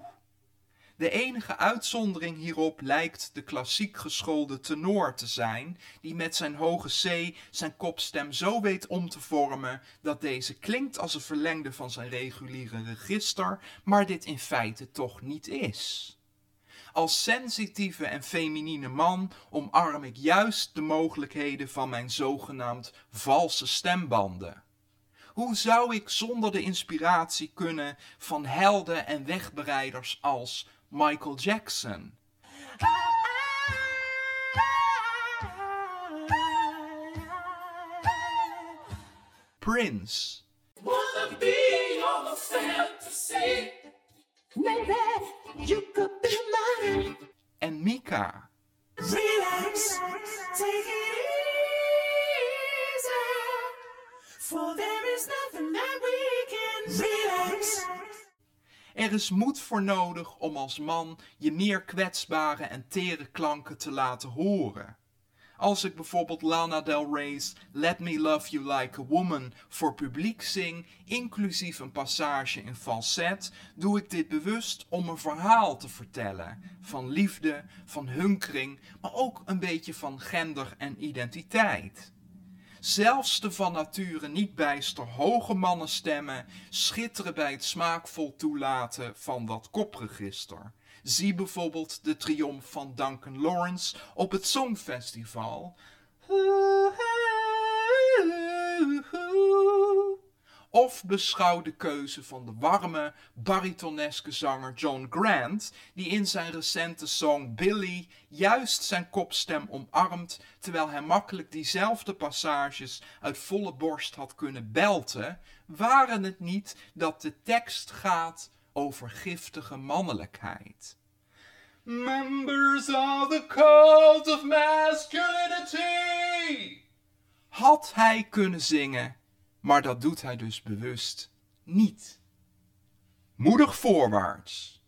De enige uitzondering hierop lijkt de klassiek geschoolde tenor te zijn, die met zijn hoge C zijn kopstem zo weet om te vormen dat deze klinkt als een verlengde van zijn reguliere register, maar dit in feite toch niet is. Als sensitieve en feminine man omarm ik juist de mogelijkheden van mijn zogenaamd valse stembanden. Hoe zou ik zonder de inspiratie kunnen van helden en wegbereiders als Michael Jackson? Prince Wanna be your fantasy. Maybe you could be mine. en Mika. Relax, take it easy. For there is nothing that we can relax. Er is moed voor nodig om als man je meer kwetsbare en tere klanken te laten horen. Als ik bijvoorbeeld Lana Del Rey's Let Me Love You Like a Woman voor publiek zing, inclusief een passage in falset, doe ik dit bewust om een verhaal te vertellen. Van liefde, van hunkering, maar ook een beetje van gender en identiteit. Zelfs de van nature niet bijster hoge mannenstemmen schitteren bij het smaakvol toelaten van dat kopregister. Zie bijvoorbeeld de triomf van Duncan Lawrence op het Songfestival. Of beschouw de keuze van de warme, baritoneske zanger John Grant, die in zijn recente song Billy juist zijn kopstem omarmt, terwijl hij makkelijk diezelfde passages uit volle borst had kunnen belten, waren het niet dat de tekst gaat over giftige mannelijkheid. Members of the cult of masculinity. Had hij kunnen zingen, maar dat doet hij dus bewust niet. Moedig voorwaarts.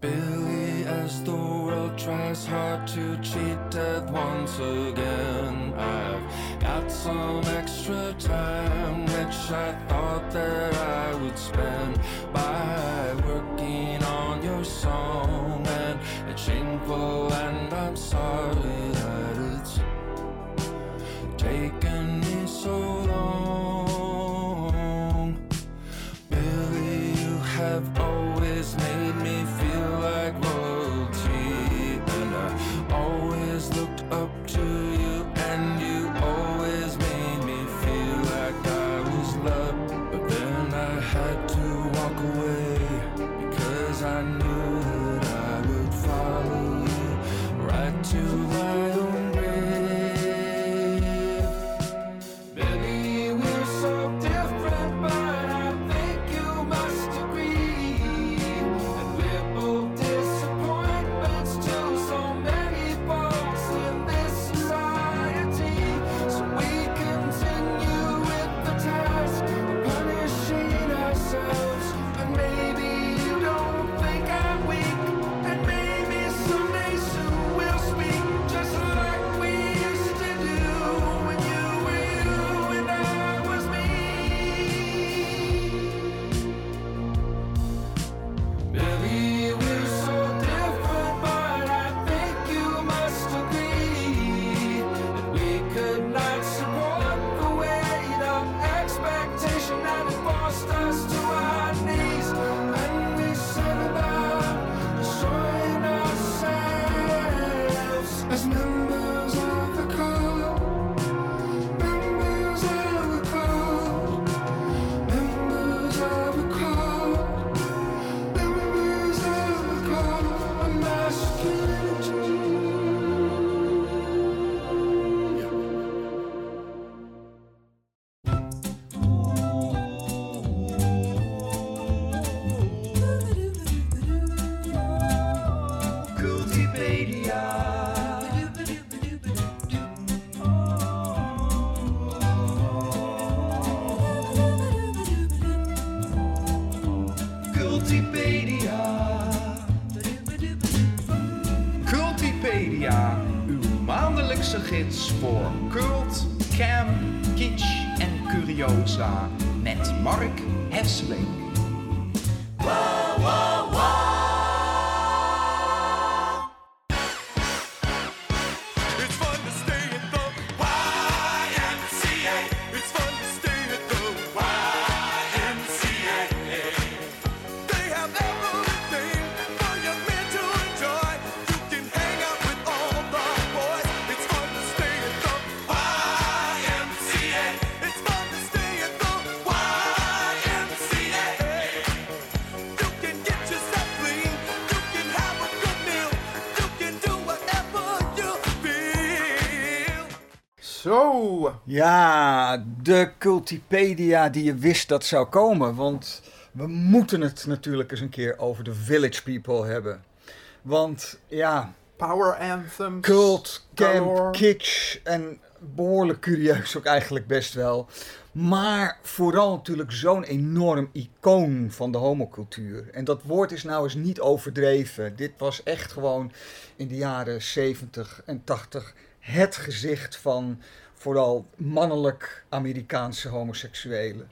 Billy, as the world tries hard to cheat death once again, I've got some extra time which I thought that I would spend by working on your song. And it's shameful, and I'm sorry that it's taken Mark Ja, de Cultipedia die je wist dat zou komen. Want we moeten het natuurlijk eens een keer over de Village People hebben. Want ja, power anthems. cult, camp, kitsch en behoorlijk curieus ook eigenlijk best wel. Maar vooral natuurlijk zo'n enorm icoon van de homocultuur. En dat woord is nou eens niet overdreven. Dit was echt gewoon in de jaren 70 en 80 het gezicht van vooral mannelijk Amerikaanse homoseksuelen.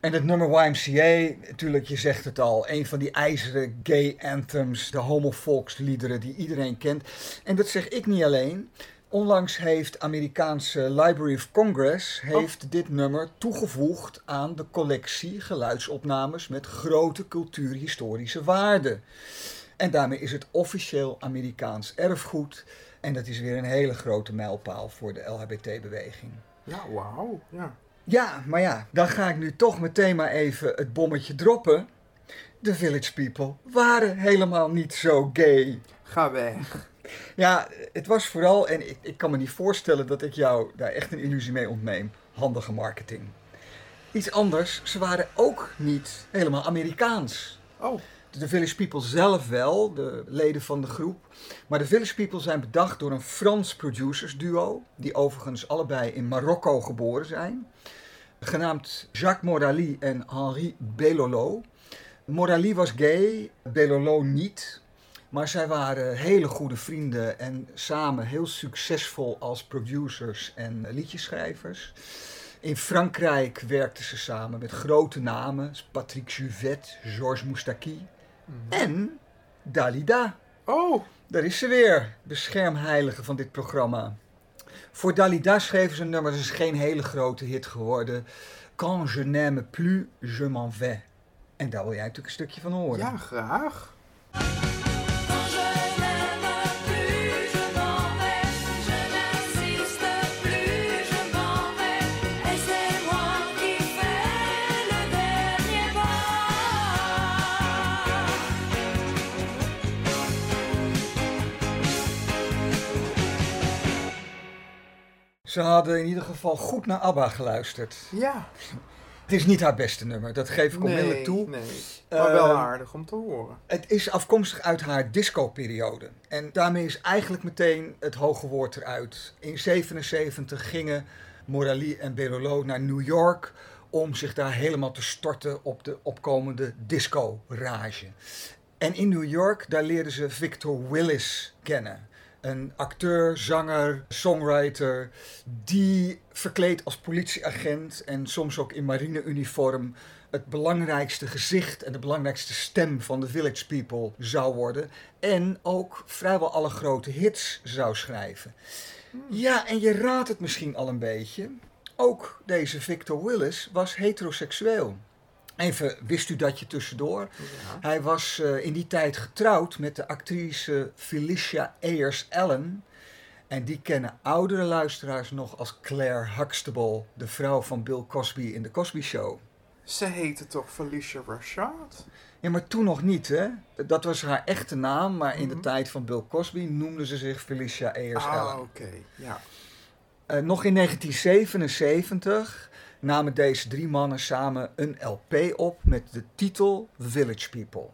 En het nummer YMCA, natuurlijk, je zegt het al, een van die ijzeren gay anthems, de homovolksliederen die iedereen kent. En dat zeg ik niet alleen. Onlangs heeft Amerikaanse Library of Congress heeft dit nummer toegevoegd aan de collectie geluidsopnames met grote cultuurhistorische waarde. En daarmee is het officieel Amerikaans erfgoed. En dat is weer een hele grote mijlpaal voor de LHBT-beweging. Ja, wauw. Ja. Ja, maar ja, dan ga ik nu toch meteen maar even het bommetje droppen. De Village People waren helemaal niet zo gay. Ga weg. Ja, het was vooral, en ik, ik kan me niet voorstellen dat ik jou daar echt een illusie mee ontneem, handige marketing. Iets anders, ze waren ook niet helemaal Amerikaans. Oh, De Village People zelf wel, de leden van de groep. Maar de Village People zijn bedacht door een Frans producers duo, die overigens allebei in Marokko geboren zijn. Genaamd Jacques Morali en Henri Bellolo. Morali was gay, Bellolo niet. Maar zij waren hele goede vrienden en samen heel succesvol als producers en liedjeschrijvers. In Frankrijk werkten ze samen met grote namen, Patrick Juvet, Georges Moustaki en Dalida. oh, Daar is ze weer, de schermheilige van dit programma. Voor Dalida schreven ze een nummer, dat is geen hele grote hit geworden. Quand je n'aime plus, je m'en vais. En daar wil jij natuurlijk een stukje van horen. ja, graag. Ze hadden in ieder geval goed naar ABBA geluisterd. Ja. Het is niet haar beste nummer, dat geef ik onmiddellijk Nee, toe. nee. Maar wel Ehm, aardig om te horen. Het is afkomstig uit haar disco-periode. En daarmee is eigenlijk meteen het hoge woord eruit. In 77 gingen Morali en Berolo naar New York om zich daar helemaal te storten op de opkomende disco-rage. En in New York, daar leerden ze Victor Willis kennen. Een acteur, zanger, songwriter, die verkleed als politieagent en soms ook in marineuniform het belangrijkste gezicht en de belangrijkste stem van de Village People zou worden. En ook vrijwel alle grote hits zou schrijven. Ja, en je raadt het misschien al een beetje. Ook deze Victor Willis was heteroseksueel. Even, wist u dat je tussendoor? Hij was eh, in die tijd getrouwd met de actrice Felicia Ayers Allen. En die kennen oudere luisteraars nog als Claire Huxtable, de vrouw van Bill Cosby in de Cosby Show. Ze heette toch Felicia Rashad? Ja, maar toen nog niet, hè? Dat was haar echte naam, maar in de tijd van Bill Cosby noemde ze zich Felicia Ayers Ah, Allen. oké. Ja. Eh, nog in 1977 namen deze drie mannen samen een LP op met de titel Village People.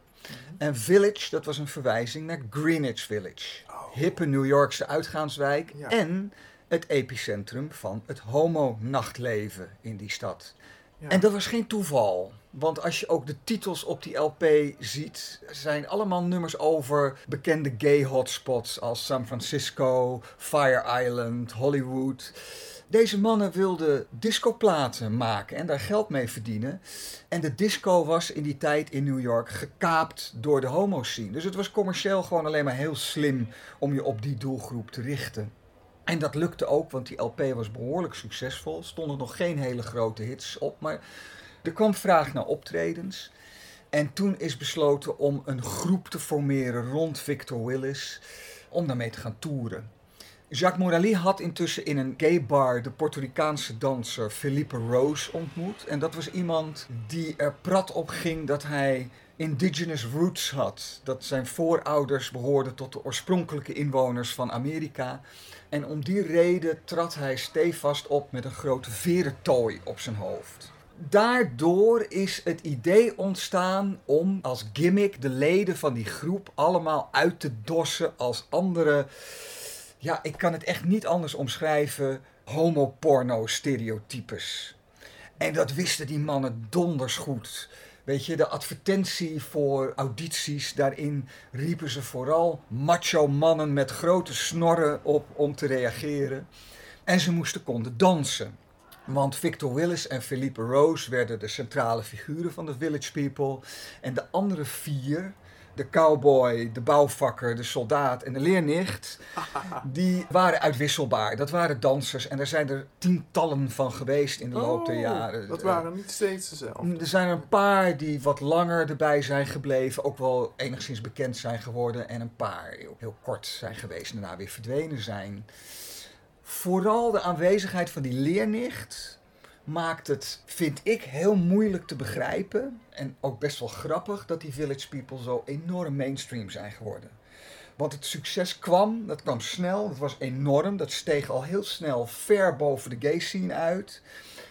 En Village, dat was een verwijzing naar Greenwich Village. Hippe New Yorkse uitgaanswijk Ja. en het epicentrum van het homo-nachtleven in die stad. Ja. En dat was geen toeval. Want als je ook de titels op die LP ziet, zijn allemaal nummers over bekende gay hotspots als San Francisco, Fire Island, Hollywood. Deze mannen wilden discoplaten maken en daar geld mee verdienen. En de disco was in die tijd in New York gekaapt door de homo-scene. Dus het was commercieel gewoon alleen maar heel slim om je op die doelgroep te richten. En dat lukte ook, want die LP was behoorlijk succesvol. Stonden nog geen hele grote hits op, maar er kwam vraag naar optredens. En toen is besloten om een groep te formeren rond Victor Willis om daarmee te gaan toeren. Jacques Morali had intussen in een gay bar de Puerto Ricaanse danser Felipe Rose ontmoet. En dat was iemand die er prat op ging dat hij indigenous roots had. Dat zijn voorouders behoorden tot de oorspronkelijke inwoners van Amerika. En om die reden trad hij stevast op met een grote verentooi op zijn hoofd. Daardoor is het idee ontstaan om als gimmick de leden van die groep allemaal uit te dossen als andere, ja, ik kan het echt niet anders omschrijven, homoporno stereotypes. En dat wisten die mannen donders goed. Weet je, de advertentie voor audities, daarin riepen ze vooral macho mannen met grote snorren op om te reageren. En ze moesten konden dansen. Want Victor Willis en Philippe Rose werden de centrale figuren van de Village People. En de andere vier, de cowboy, de bouwvakker, de soldaat en de leernicht, (laughs) die waren uitwisselbaar. Dat waren dansers en er zijn er tientallen van geweest in de loop der Oh, jaren. Dat waren niet steeds dezelfde. Er zijn er een paar die wat langer erbij zijn gebleven, ook wel enigszins bekend zijn geworden. En een paar heel kort zijn geweest en daarna weer verdwenen zijn. Vooral de aanwezigheid van die leernicht maakt het, vind ik, heel moeilijk te begrijpen. En ook best wel grappig dat die Village People zo enorm mainstream zijn geworden. Want het succes kwam, dat kwam snel, dat was enorm. Dat steeg al heel snel ver boven de gay scene uit.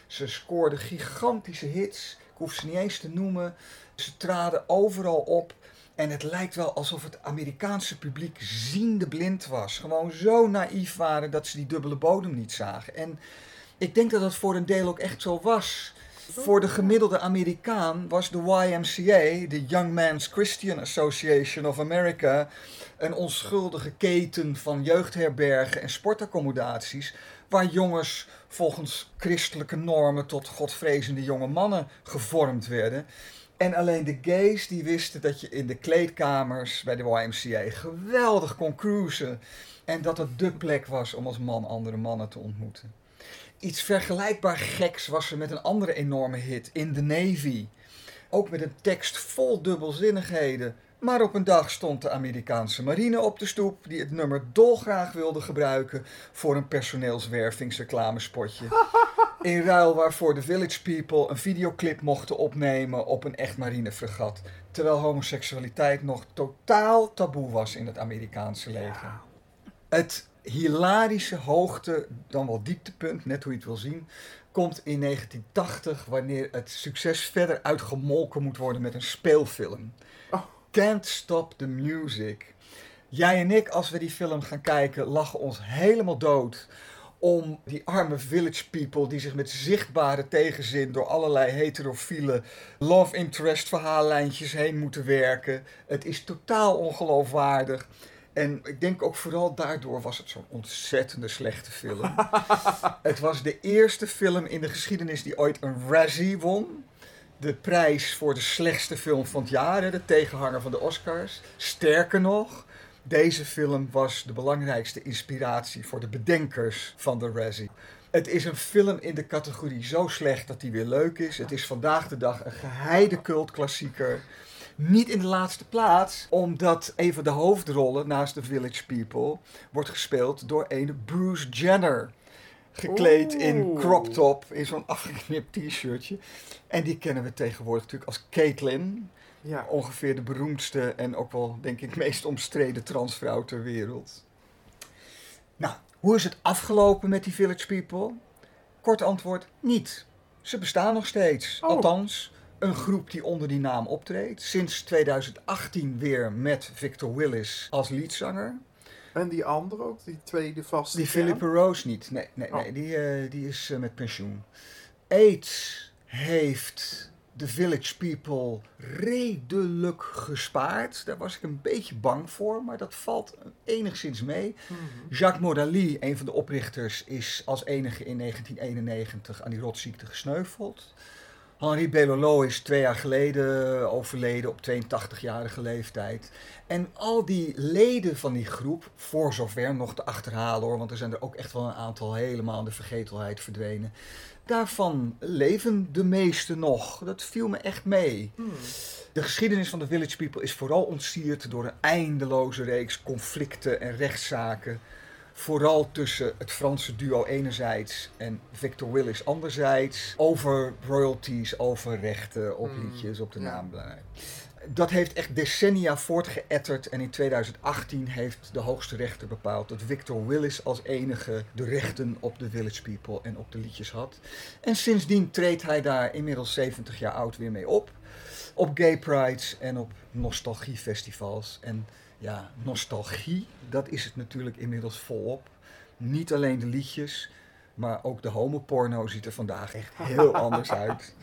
Ze scoorden gigantische hits. Ik hoef ze niet eens te noemen. Ze traden overal op. En het lijkt wel alsof het Amerikaanse publiek ziende blind was. Gewoon zo naïef waren dat ze die dubbele bodem niet zagen. En ik denk dat dat voor een deel ook echt zo was. Voor de gemiddelde Amerikaan was de YMCA, de Young Men's Christian Association of America, een onschuldige keten van jeugdherbergen en sportaccommodaties, waar jongens volgens christelijke normen tot godvrezende jonge mannen gevormd werden. En alleen de gays die wisten dat je in de kleedkamers bij de YMCA geweldig kon cruisen. En dat het dé plek was om als man andere mannen te ontmoeten. Iets vergelijkbaar geks was er met een andere enorme hit, In the Navy. Ook met een tekst vol dubbelzinnigheden. Maar op een dag stond de Amerikaanse marine op de stoep die het nummer dolgraag wilde gebruiken voor een personeelswervingsreclamespotje. (laughs) In ruil waarvoor de Village People een videoclip mochten opnemen op een echt marinefregat. Terwijl homoseksualiteit nog totaal taboe was in het Amerikaanse leger. Het hilarische hoogte, dan wel dieptepunt, net hoe je het wil zien, komt in 1980 wanneer het succes verder uitgemolken moet worden met een speelfilm. Can't Stop the Music. Jij en ik, als we die film gaan kijken, lachen ons helemaal dood om die arme village people die zich met zichtbare tegenzin door allerlei heterofiele love interest verhaallijntjes heen moeten werken. Het is totaal ongeloofwaardig. En ik denk ook vooral daardoor was het zo'n ontzettende slechte film. (laughs) het was de eerste film in de geschiedenis die ooit een Razzie won. De prijs voor de slechtste film van het jaar, hè, de tegenhanger van de Oscars. Sterker nog, deze film was de belangrijkste inspiratie voor de bedenkers van de Razzie. Het is een film in de categorie zo slecht dat hij weer leuk is. Het is vandaag de dag een geheide cultklassieker. Niet in de laatste plaats, omdat een van de hoofdrollen naast The Village People wordt gespeeld door een Bruce Jenner. Gekleed in crop top, in zo'n afgeknipt t-shirtje. En die kennen we tegenwoordig natuurlijk als Caitlyn. Ja. Ongeveer de beroemdste en ook wel, denk ik, meest omstreden transvrouw ter wereld. Nou, hoe is het afgelopen met die Village People? Kort antwoord, niet. Ze bestaan nog steeds. Oh. Althans, een groep die onder die naam optreedt. Sinds 2018 weer met Victor Willis als leadzanger. En die andere ook, die tweede vaste Die kern? Philippa Rose niet. Nee, nee, Oh. nee die, eh, die is eh, met pensioen. AIDS heeft de Village People redelijk gespaard. Daar was ik een beetje bang voor, maar dat valt enigszins mee. Jacques Morali, een van de oprichters, is als enige in 1991 aan die rotziekte gesneuveld. Henri Bellolo is twee jaar geleden overleden op 82-jarige leeftijd. En al die leden van die groep, voor zover nog te achterhalen hoor, want er zijn er ook echt wel een aantal helemaal in de vergetelheid verdwenen. Daarvan leven de meeste nog. Dat viel me echt mee. De geschiedenis van de Village People is vooral ontsierd door een eindeloze reeks conflicten en rechtszaken. Vooral tussen het Franse duo enerzijds en Victor Willis anderzijds. Over royalties, over rechten op liedjes, op de naam. Dat heeft echt decennia voortgeëtterd en in 2018 heeft de hoogste rechter bepaald dat Victor Willis als enige de rechten op de Village People en op de liedjes had. En sindsdien treedt hij daar inmiddels 70 jaar oud weer mee op. Op gay prides en op nostalgiefestivals. En ja, nostalgie, dat is het natuurlijk inmiddels volop. Niet alleen de liedjes, maar ook de homoporno ziet er vandaag echt heel (laughs) anders uit.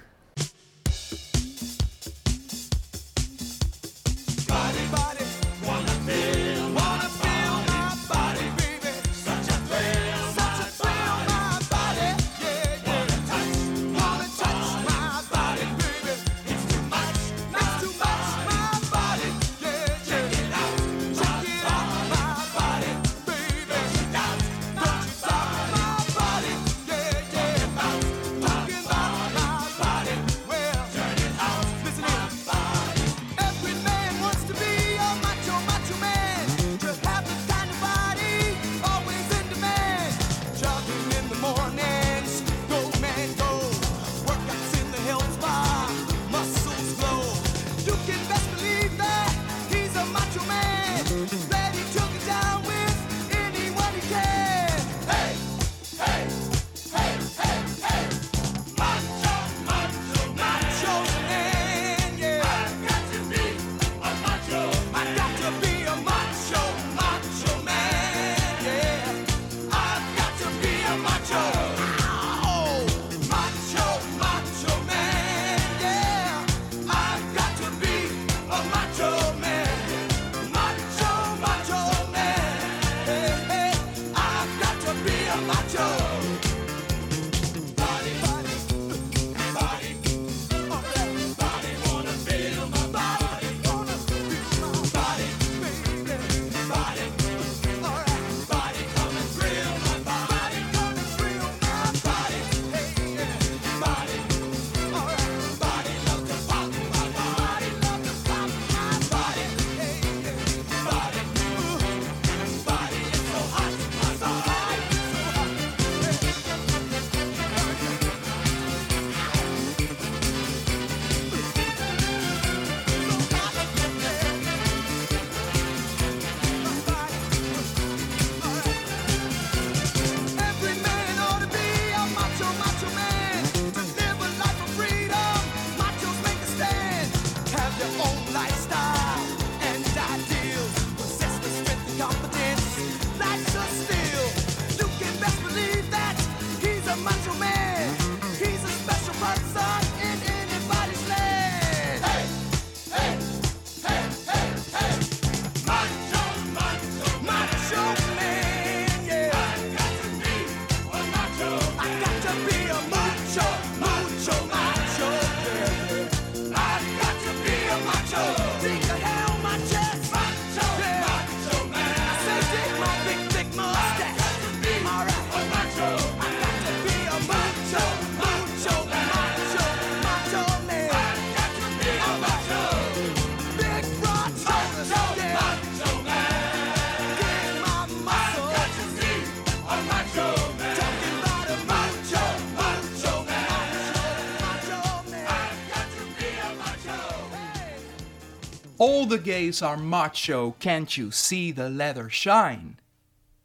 The gays are macho, can't you see the leather shine?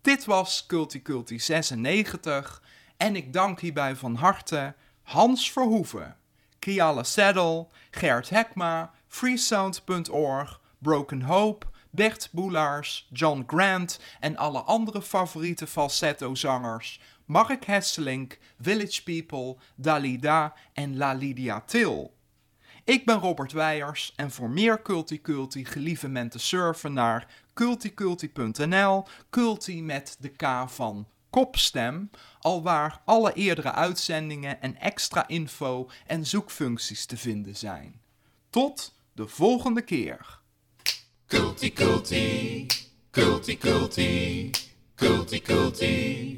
Dit was Culti Culti 96 en ik dank hierbij van harte Hans Verhoeven, Kiala Saddle, Gert Hekma, freesound.org, Broken Hope, Bert Boelaars, John Grant en alle andere favoriete falsetto-zangers, Mark Hesselink, Village People, Dalida en La Lydia Til. Ik ben Robert Weijers en voor meer Culti Culti gelieve men te surfen naar culticulti.nl, culti met de K van kopstem, alwaar alle eerdere uitzendingen en extra info en zoekfuncties te vinden zijn. Tot de volgende keer. Culti culti, culti culti, culti culti,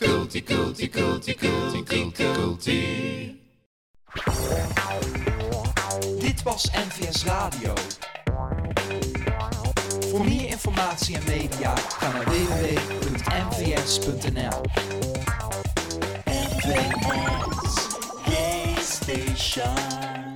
Kulti, kulti, kulti, kulti, kulti. Dit was NVS Radio. Voor meer informatie en media ga naar www.nvs.nl. NVS Station.